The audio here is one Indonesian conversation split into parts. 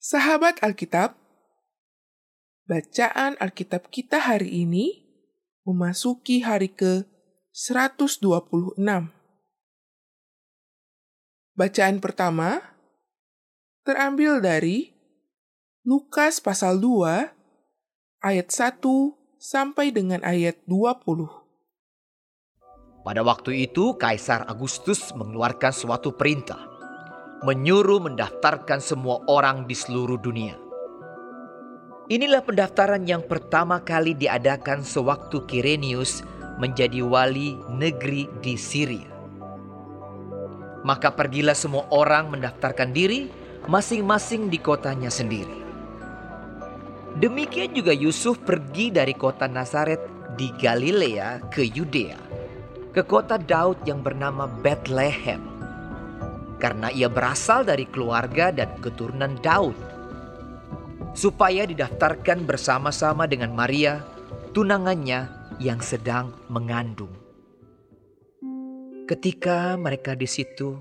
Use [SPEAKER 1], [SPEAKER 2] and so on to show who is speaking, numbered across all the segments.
[SPEAKER 1] Sahabat Alkitab, bacaan Alkitab kita hari ini memasuki hari ke-126. Bacaan pertama terambil dari Lukas pasal 2 ayat 1 sampai dengan ayat 20.
[SPEAKER 2] Pada waktu itu Kaisar Agustus mengeluarkan suatu perintah menyuruh mendaftarkan semua orang di seluruh dunia. Inilah pendaftaran yang pertama kali diadakan sewaktu Kirenius menjadi wali negeri di Syria. Maka pergilah semua orang mendaftarkan diri masing-masing di kotanya sendiri. Demikian juga Yusuf pergi dari kota Nazaret di Galilea ke Yudea, ke kota Daud yang bernama Bethlehem karena ia berasal dari keluarga dan keturunan Daud. Supaya didaftarkan bersama-sama dengan Maria, tunangannya yang sedang mengandung. Ketika mereka di situ,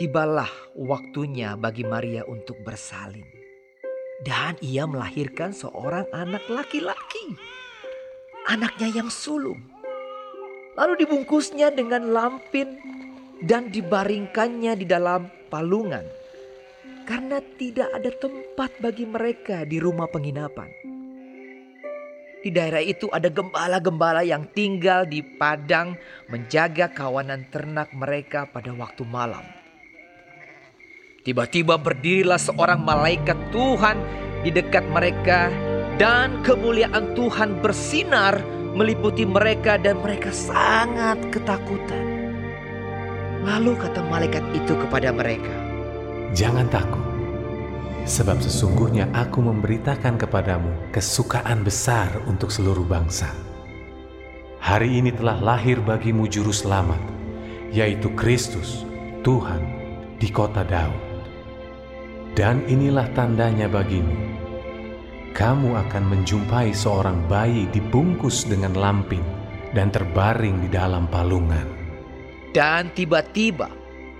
[SPEAKER 2] tibalah waktunya bagi Maria untuk bersalin. Dan ia melahirkan seorang anak laki-laki. Anaknya yang sulung. Lalu dibungkusnya dengan lampin dan dibaringkannya di dalam palungan karena tidak ada tempat bagi mereka di rumah penginapan. Di daerah itu ada gembala-gembala yang tinggal di padang menjaga kawanan ternak mereka pada waktu malam. Tiba-tiba berdirilah seorang malaikat Tuhan di dekat mereka dan kemuliaan Tuhan bersinar meliputi mereka dan mereka sangat ketakutan. Lalu kata malaikat itu kepada mereka,
[SPEAKER 3] Jangan takut, sebab sesungguhnya aku memberitakan kepadamu kesukaan besar untuk seluruh bangsa. Hari ini telah lahir bagimu juru selamat, yaitu Kristus, Tuhan, di kota Daud. Dan inilah tandanya bagimu. Kamu akan menjumpai seorang bayi dibungkus dengan lampin dan terbaring di dalam palungan.
[SPEAKER 2] Dan tiba-tiba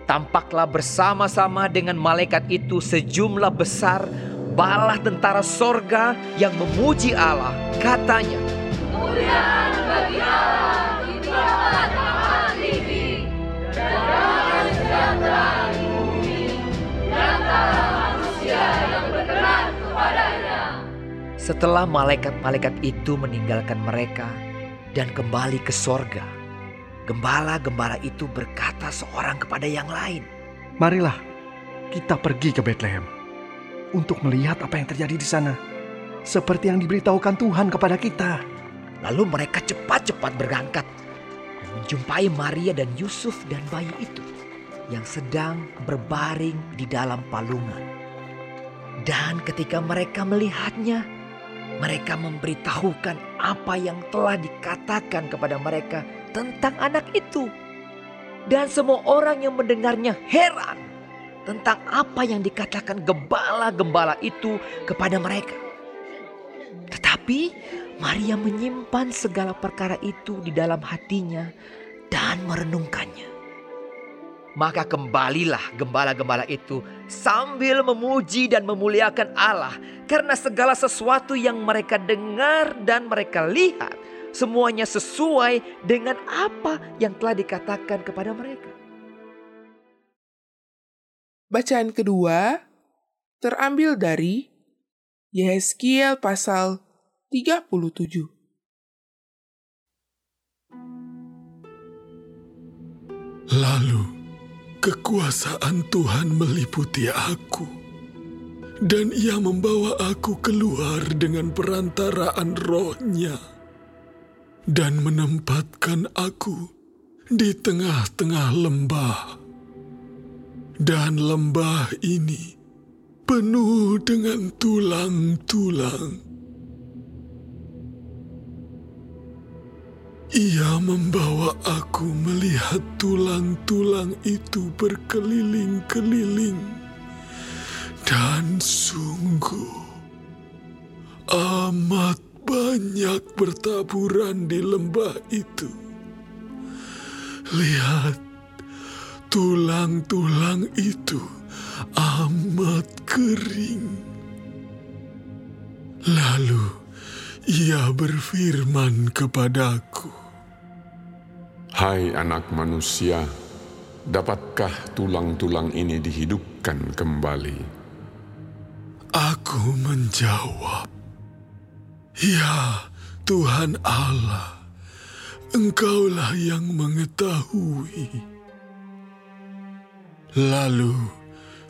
[SPEAKER 2] tampaklah bersama-sama dengan malaikat itu sejumlah besar balah tentara sorga yang memuji Allah. Katanya,
[SPEAKER 4] Kemuliaan bagi Allah di tempat tinggi dan damai sejahtera di bumi di antara manusia yang berkenan kepadanya.
[SPEAKER 2] setelah malaikat-malaikat itu meninggalkan mereka dan kembali ke sorga, gembala-gembala itu berkata seorang kepada yang lain,
[SPEAKER 5] Marilah kita pergi ke Bethlehem untuk melihat apa yang terjadi di sana. Seperti yang diberitahukan Tuhan kepada kita.
[SPEAKER 2] Lalu mereka cepat-cepat berangkat dan menjumpai Maria dan Yusuf dan bayi itu yang sedang berbaring di dalam palungan. Dan ketika mereka melihatnya, mereka memberitahukan apa yang telah dikatakan kepada mereka tentang anak itu. Dan semua orang yang mendengarnya heran tentang apa yang dikatakan gembala-gembala itu kepada mereka. Tetapi Maria menyimpan segala perkara itu di dalam hatinya dan merenungkannya. Maka kembalilah gembala-gembala itu sambil memuji dan memuliakan Allah karena segala sesuatu yang mereka dengar dan mereka lihat semuanya sesuai dengan apa yang telah dikatakan kepada mereka.
[SPEAKER 1] Bacaan kedua terambil dari Yehezkiel pasal 37.
[SPEAKER 6] Lalu kekuasaan Tuhan meliputi aku, dan Ia membawa aku keluar dengan perantaraan rohnya, dan menempatkan aku di tengah-tengah lembah. Dan lembah ini penuh dengan tulang-tulang. Ia membawa aku melihat tulang-tulang itu berkeliling-keliling, dan sungguh amat banyak bertaburan di lembah itu. Lihat, tulang-tulang itu amat kering Lalu ia berfirman kepadaku,
[SPEAKER 7] Hai anak manusia, dapatkah tulang-tulang ini dihidupkan kembali?
[SPEAKER 6] Aku menjawab, Ya Tuhan Allah, Engkaulah yang mengetahui. Lalu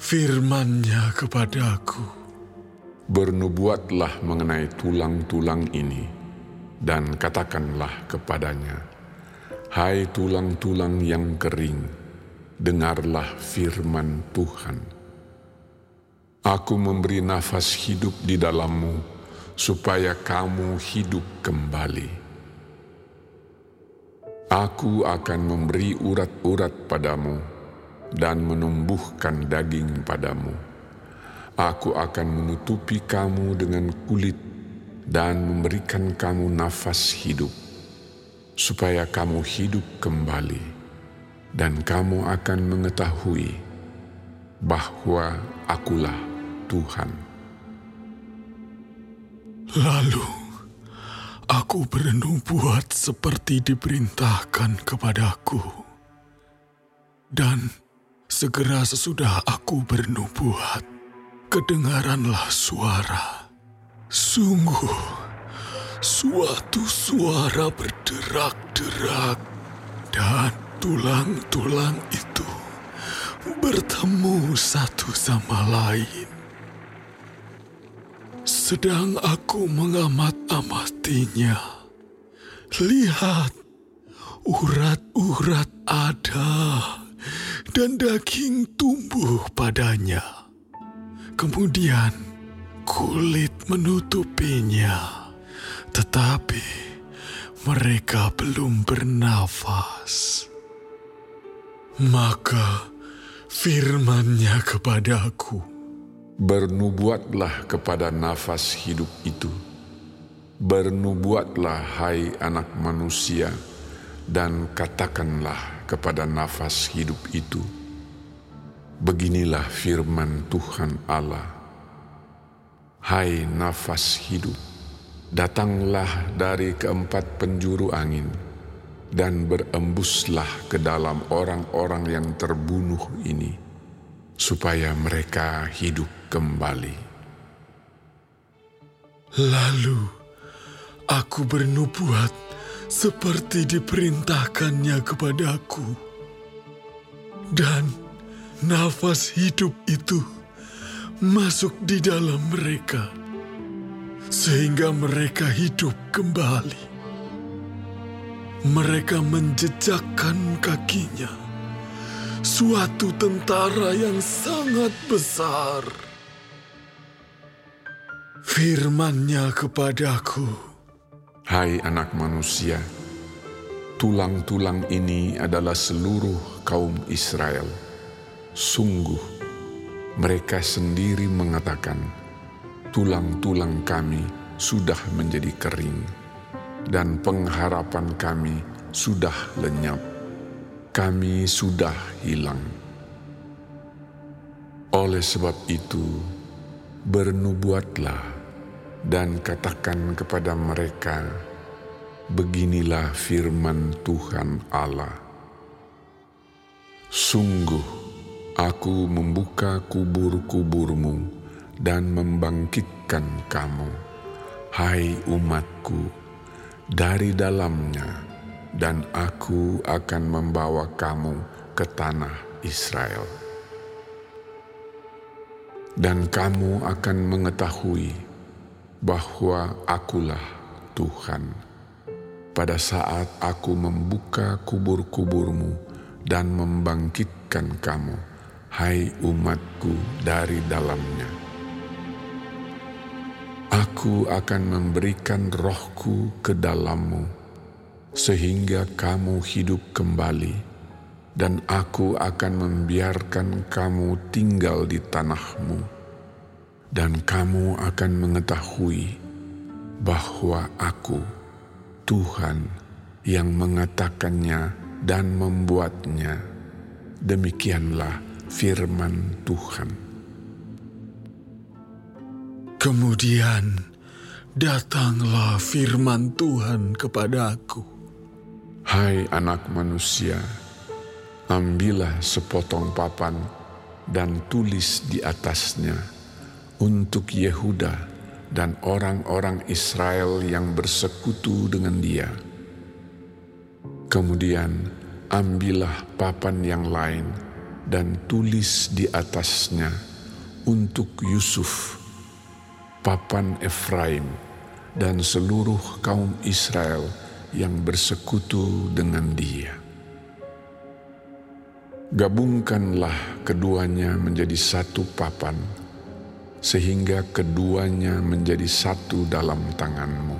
[SPEAKER 6] firmannya kepadaku,
[SPEAKER 7] Bernubuatlah mengenai tulang-tulang ini, dan katakanlah kepadanya, Hai tulang-tulang yang kering, dengarlah firman Tuhan. Aku memberi nafas hidup di dalammu, supaya kamu hidup kembali. Aku akan memberi urat-urat padamu dan menumbuhkan daging padamu. Aku akan menutupi kamu dengan kulit dan memberikan kamu nafas hidup, supaya kamu hidup kembali, dan kamu akan mengetahui bahwa Akulah Tuhan.
[SPEAKER 6] Lalu aku bernubuat seperti diperintahkan kepadaku. Dan segera sesudah aku bernubuat, kedengaranlah suara. Sungguh, suatu suara berderak-derak dan tulang-tulang itu bertemu satu sama lain. Sedang aku mengamat-amatinya, lihat, urat-urat ada dan daging tumbuh padanya. Kemudian kulit menutupinya, tetapi mereka belum bernafas. Maka firmannya kepadaku,
[SPEAKER 7] Bernubuatlah kepada nafas hidup itu. Bernubuatlah hai anak manusia dan katakanlah kepada nafas hidup itu. Beginilah firman Tuhan Allah. Hai nafas hidup, datanglah dari keempat penjuru angin dan berembuslah ke dalam orang-orang yang terbunuh ini, supaya mereka hidup kembali.
[SPEAKER 6] Lalu aku bernubuat seperti diperintahkannya kepadaku. Dan nafas hidup itu masuk di dalam mereka, sehingga mereka hidup kembali. Mereka menjejakkan kakinya, suatu tentara yang sangat besar. Firmannya kepadaku,
[SPEAKER 7] Hai anak manusia, tulang-tulang ini adalah seluruh kaum Israel. Sungguh, mereka sendiri mengatakan, tulang-tulang kami sudah menjadi kering, dan pengharapan kami sudah lenyap. Kami sudah hilang. Oleh sebab itu, bernubuatlah dan katakan kepada mereka, Beginilah firman Tuhan Allah. Sungguh, aku membuka kubur-kuburmu dan membangkitkan kamu, hai umatku, dari dalamnya, dan aku akan membawa kamu ke tanah Israel. Dan kamu akan mengetahui bahwa akulah Tuhan. Pada saat aku membuka kubur-kuburmu dan membangkitkan kamu, hai umatku dari dalamnya. Aku akan memberikan rohku ke dalammu, sehingga kamu hidup kembali, dan aku akan membiarkan kamu tinggal di tanahmu, dan kamu akan mengetahui bahwa aku, Tuhan, yang mengatakannya dan membuatnya. Demikianlah firman Tuhan.
[SPEAKER 6] Kemudian Datanglah firman Tuhan kepadaku.
[SPEAKER 7] Hai anak manusia, ambillah sepotong papan dan tulis di atasnya untuk Yehuda dan orang-orang Israel yang bersekutu dengan dia. Kemudian ambillah papan yang lain dan tulis di atasnya untuk Yusuf, papan Efraim, dan seluruh kaum Israel yang bersekutu dengan dia. Gabungkanlah keduanya menjadi satu papan, sehingga keduanya menjadi satu dalam tanganmu.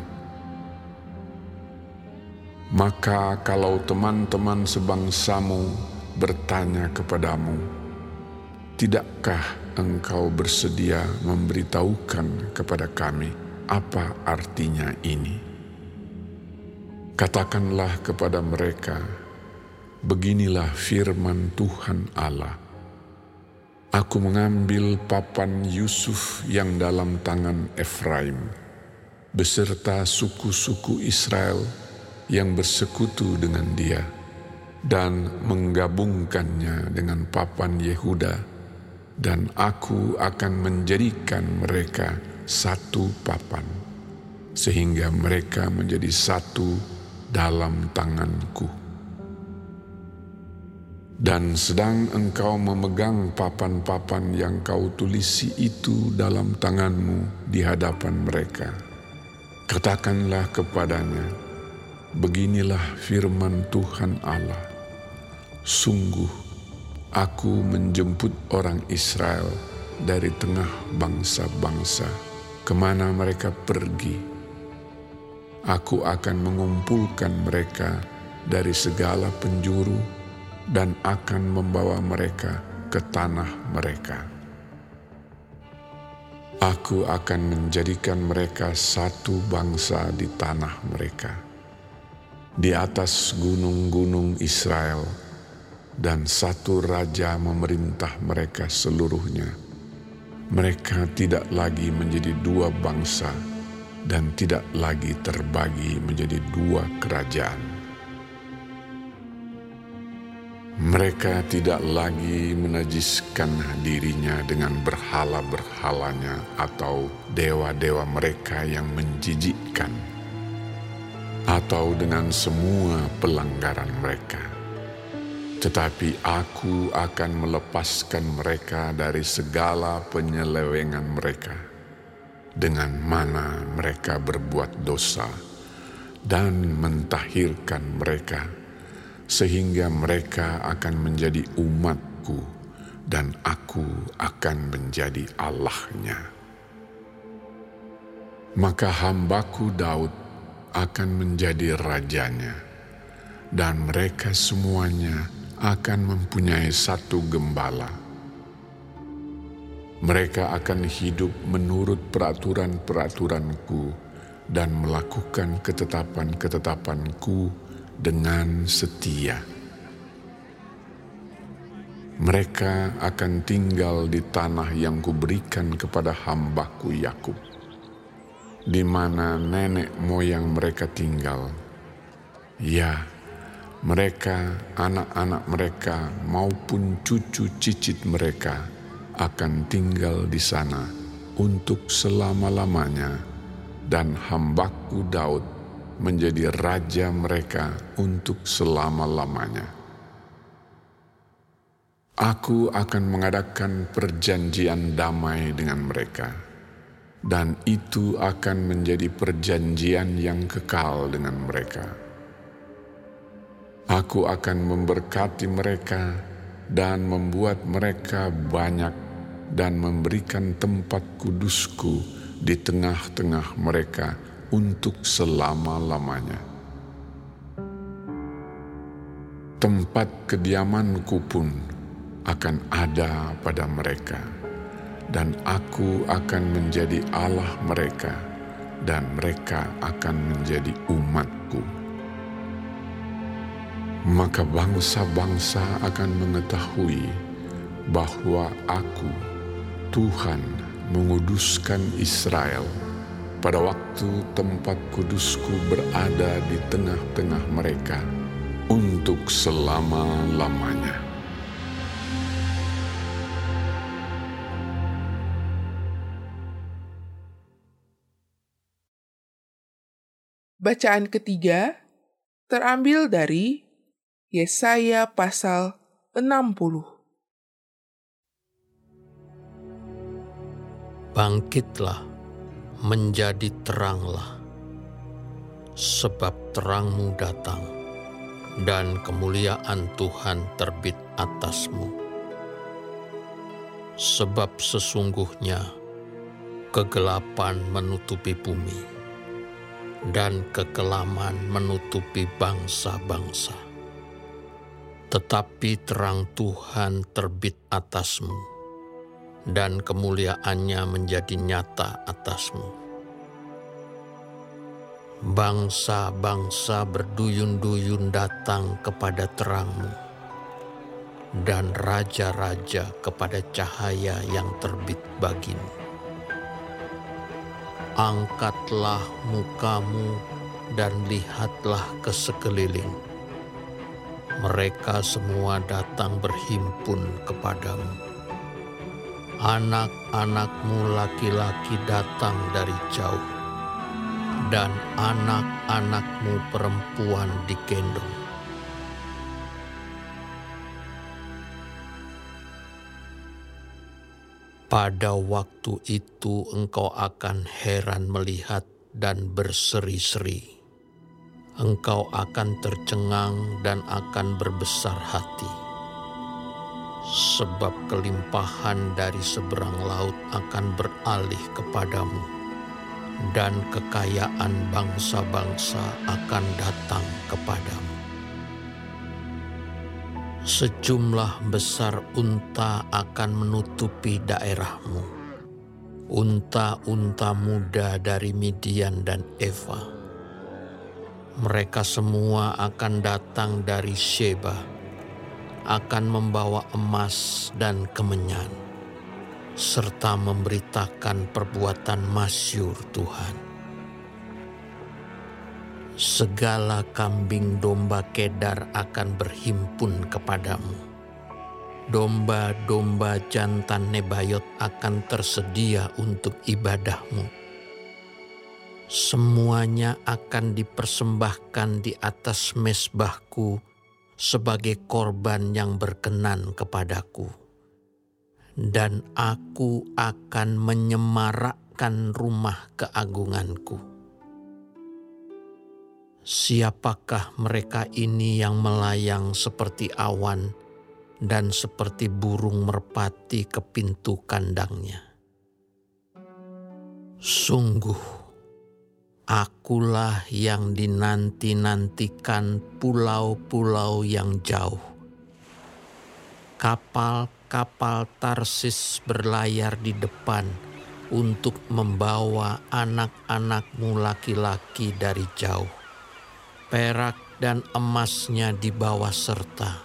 [SPEAKER 7] Maka kalau teman-teman sebangsamu bertanya kepadamu, Tidakkah engkau bersedia memberitahukan kepada kami apa artinya ini? Katakanlah kepada mereka, Beginilah firman Tuhan Allah. Aku mengambil papan Yusuf yang dalam tangan Efraim, beserta suku-suku Israel yang bersekutu dengan dia, dan menggabungkannya dengan papan Yehuda, dan aku akan menjadikan mereka satu papan, sehingga mereka menjadi satu dalam tanganku. Dan sedang engkau memegang papan-papan yang kau tulisi itu dalam tanganmu di hadapan mereka. Katakanlah kepadanya, beginilah firman Tuhan Allah. Sungguh, aku menjemput orang Israel dari tengah bangsa-bangsa, ke mana mereka pergi. Aku akan mengumpulkan mereka dari segala penjuru dan akan membawa mereka ke tanah mereka. Aku akan menjadikan mereka satu bangsa di tanah mereka, di atas gunung-gunung Israel, dan satu raja memerintah mereka seluruhnya. Mereka tidak lagi menjadi dua bangsa dan tidak lagi terbagi menjadi dua kerajaan mereka tidak lagi menajiskan dirinya dengan berhala-berhalanya atau dewa-dewa mereka yang menjijikkan, atau dengan semua pelanggaran mereka. Tetapi aku akan melepaskan mereka dari segala penyelewengan mereka, dengan mana mereka berbuat dosa, dan mentahirkan mereka sehingga mereka akan menjadi umatku dan aku akan menjadi Allahnya. Maka hambaku Daud akan menjadi rajanya, dan mereka semuanya akan mempunyai satu gembala. Mereka akan hidup menurut peraturan-peraturanku dan melakukan ketetapan-ketetapanku dengan setia. Mereka akan tinggal di tanah yang kuberikan kepada hambaku Yakub, di mana nenek moyang mereka tinggal. Ya, mereka, anak-anak mereka, maupun cucu cicit mereka akan tinggal di sana untuk selama-lamanya, dan hambaku Daud menjadi raja mereka untuk selama-lamanya. Aku akan mengadakan perjanjian damai dengan mereka, dan itu akan menjadi perjanjian yang kekal dengan mereka. Aku akan memberkati mereka dan membuat mereka banyak dan memberikan tempat kudusku di tengah-tengah mereka untuk selama-lamanya. Tempat kediamanku pun akan ada pada mereka, dan aku akan menjadi Allah mereka, dan mereka akan menjadi umatku. Maka bangsa-bangsa akan mengetahui bahwa aku, Tuhan, menguduskan Israel pada waktu tempat kudusku berada di tengah-tengah mereka untuk selama-lamanya.
[SPEAKER 1] Bacaan ketiga terambil dari Yesaya pasal 60.
[SPEAKER 8] Bangkitlah, menjadi teranglah, sebab terangmu datang, dan kemuliaan Tuhan terbit atasmu. Sebab sesungguhnya kegelapan menutupi bumi, dan kekelaman menutupi bangsa-bangsa. Tetapi terang Tuhan terbit atasmu, dan kemuliaannya menjadi nyata atasmu. Bangsa-bangsa berduyun-duyun datang kepada terangmu, dan raja-raja kepada cahaya yang terbit bagimu. Angkatlah mukamu dan lihatlah ke sekeliling. Mereka semua datang berhimpun kepadamu anak-anakmu laki-laki datang dari jauh, dan anak-anakmu perempuan digendong. Pada waktu itu engkau akan heran melihat dan berseri-seri. Engkau akan tercengang dan akan berbesar hati sebab kelimpahan dari seberang laut akan beralih kepadamu, dan kekayaan bangsa-bangsa akan datang kepadamu. Sejumlah besar unta akan menutupi daerahmu, unta-unta muda dari Midian dan Eva. Mereka semua akan datang dari Sheba akan membawa emas dan kemenyan, serta memberitakan perbuatan masyur Tuhan. Segala kambing domba kedar akan berhimpun kepadamu. Domba-domba jantan Nebayot akan tersedia untuk ibadahmu. Semuanya akan dipersembahkan di atas mesbahku sebagai korban yang berkenan kepadaku, dan aku akan menyemarakkan rumah keagunganku. Siapakah mereka ini yang melayang seperti awan dan seperti burung merpati ke pintu kandangnya? Sungguh, Akulah yang dinanti-nantikan pulau-pulau yang jauh. Kapal-kapal Tarsis berlayar di depan untuk membawa anak-anakmu laki-laki dari jauh. Perak dan emasnya dibawa serta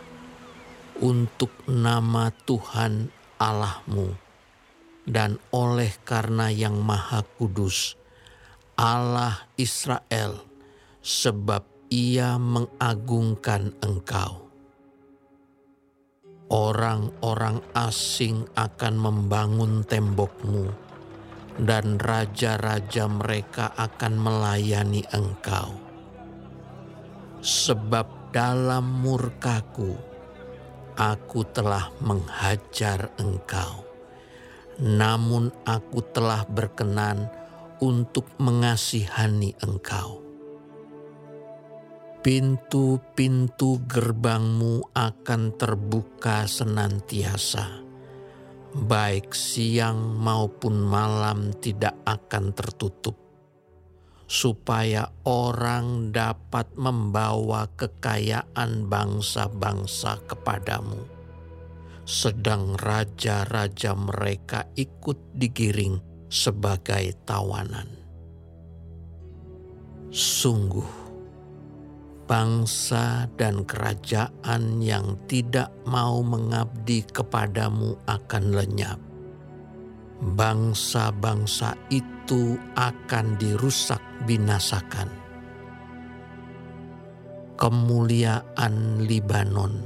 [SPEAKER 8] untuk nama Tuhan Allahmu dan oleh karena yang maha kudus Allah Israel, sebab Ia mengagungkan engkau. Orang-orang asing akan membangun tembokmu, dan raja-raja mereka akan melayani engkau. Sebab dalam murkaku, aku telah menghajar engkau, namun aku telah berkenan untuk mengasihani engkau. Pintu-pintu gerbangmu akan terbuka senantiasa, baik siang maupun malam tidak akan tertutup, supaya orang dapat membawa kekayaan bangsa-bangsa kepadamu, sedang raja-raja mereka ikut digiring sebagai tawanan. Sungguh, bangsa dan kerajaan yang tidak mau mengabdi kepadamu akan lenyap, bangsa-bangsa itu akan dirusak binasakan. Kemuliaan Libanon,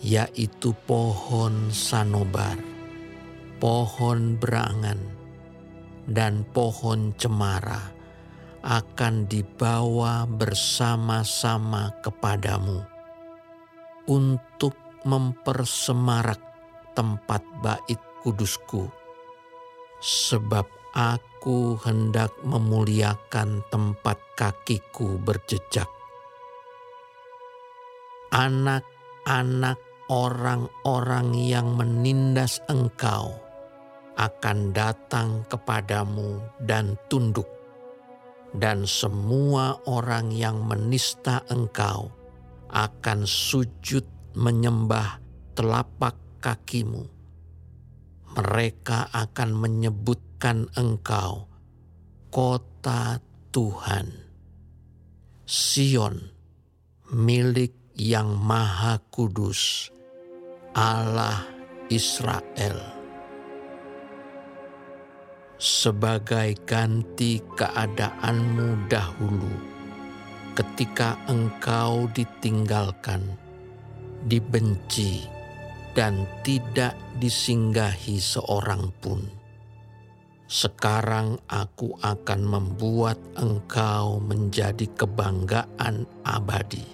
[SPEAKER 8] yaitu pohon sanobar, pohon berangan, dan pohon cemara, akan dibawa bersama-sama kepadamu untuk mempersemarak tempat bait kudusku, sebab aku hendak memuliakan tempat kakiku berjejak. Anak-anak orang-orang yang menindas engkau akan datang kepadamu dan tunduk, dan semua orang yang menista engkau akan sujud menyembah telapak kakimu. Mereka akan menyebutkan engkau kota Tuhan, Sion, milik yang Maha Kudus, Allah Israel. Sebagai ganti keadaanmu dahulu, ketika engkau ditinggalkan, dibenci, dan tidak disinggahi seorang pun. Sekarang aku akan membuat engkau menjadi kebanggaan abadi,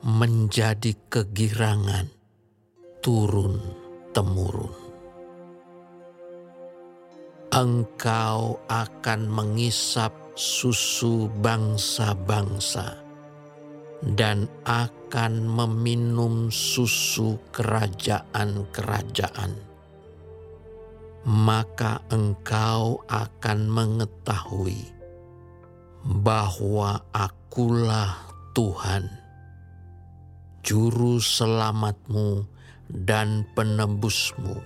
[SPEAKER 8] menjadi kegirangan turun-temurun. Engkau akan mengisap susu bangsa-bangsa dan akan meminum susu kerajaan-kerajaan, maka engkau akan mengetahui bahwa Akulah Tuhan, Juru Selamatmu dan Penebusmu,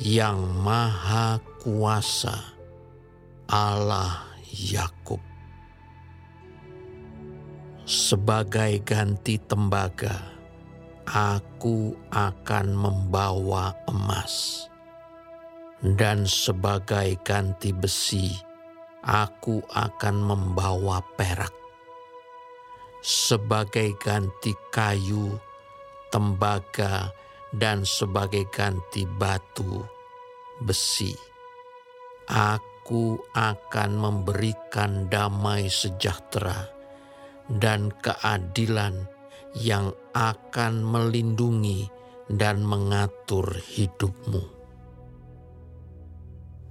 [SPEAKER 8] yang Maha Kuasa, Allah Yakub. Sebagai ganti tembaga, aku akan membawa emas, dan sebagai ganti besi, aku akan membawa perak. Sebagai ganti kayu, tembaga, dan sebagai ganti batu, besi, aku akan memberikan damai sejahtera dan keadilan yang akan melindungi dan mengatur hidupmu.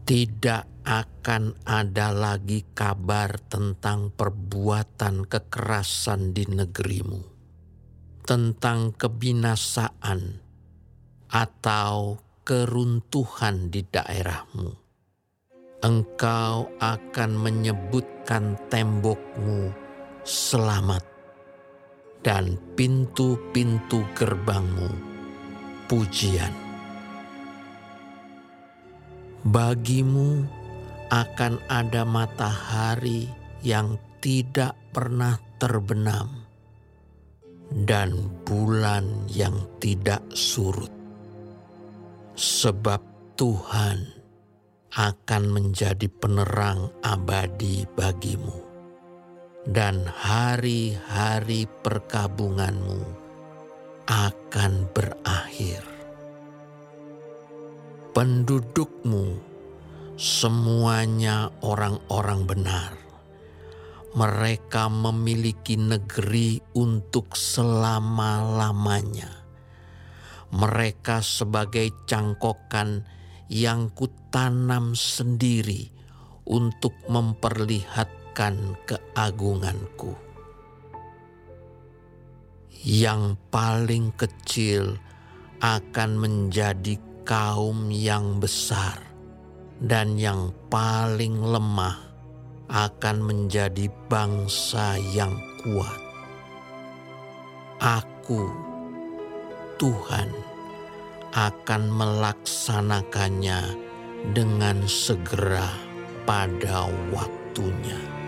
[SPEAKER 8] Tidak akan ada lagi kabar tentang perbuatan kekerasan di negerimu, tentang kebinasaan atau keruntuhan di daerahmu. Engkau akan menyebutkan tembokmu selamat, dan pintu-pintu gerbangmu pujian. Bagimu akan ada matahari yang tidak pernah terbenam dan bulan yang tidak surut. Sebab Tuhan akan menjadi penerang abadi bagimu dan hari-hari perkabunganmu akan berakhir. Pendudukmu semuanya orang-orang benar. Mereka memiliki negeri untuk selama-lamanya. Mereka sebagai cangkokan yang kutanam sendiri untuk memperlihatkan keagunganku. Yang paling kecil akan menjadi kaum yang besar, dan yang paling lemah akan menjadi bangsa yang kuat. Aku, Tuhan, akan melaksanakannya dengan segera pada waktunya.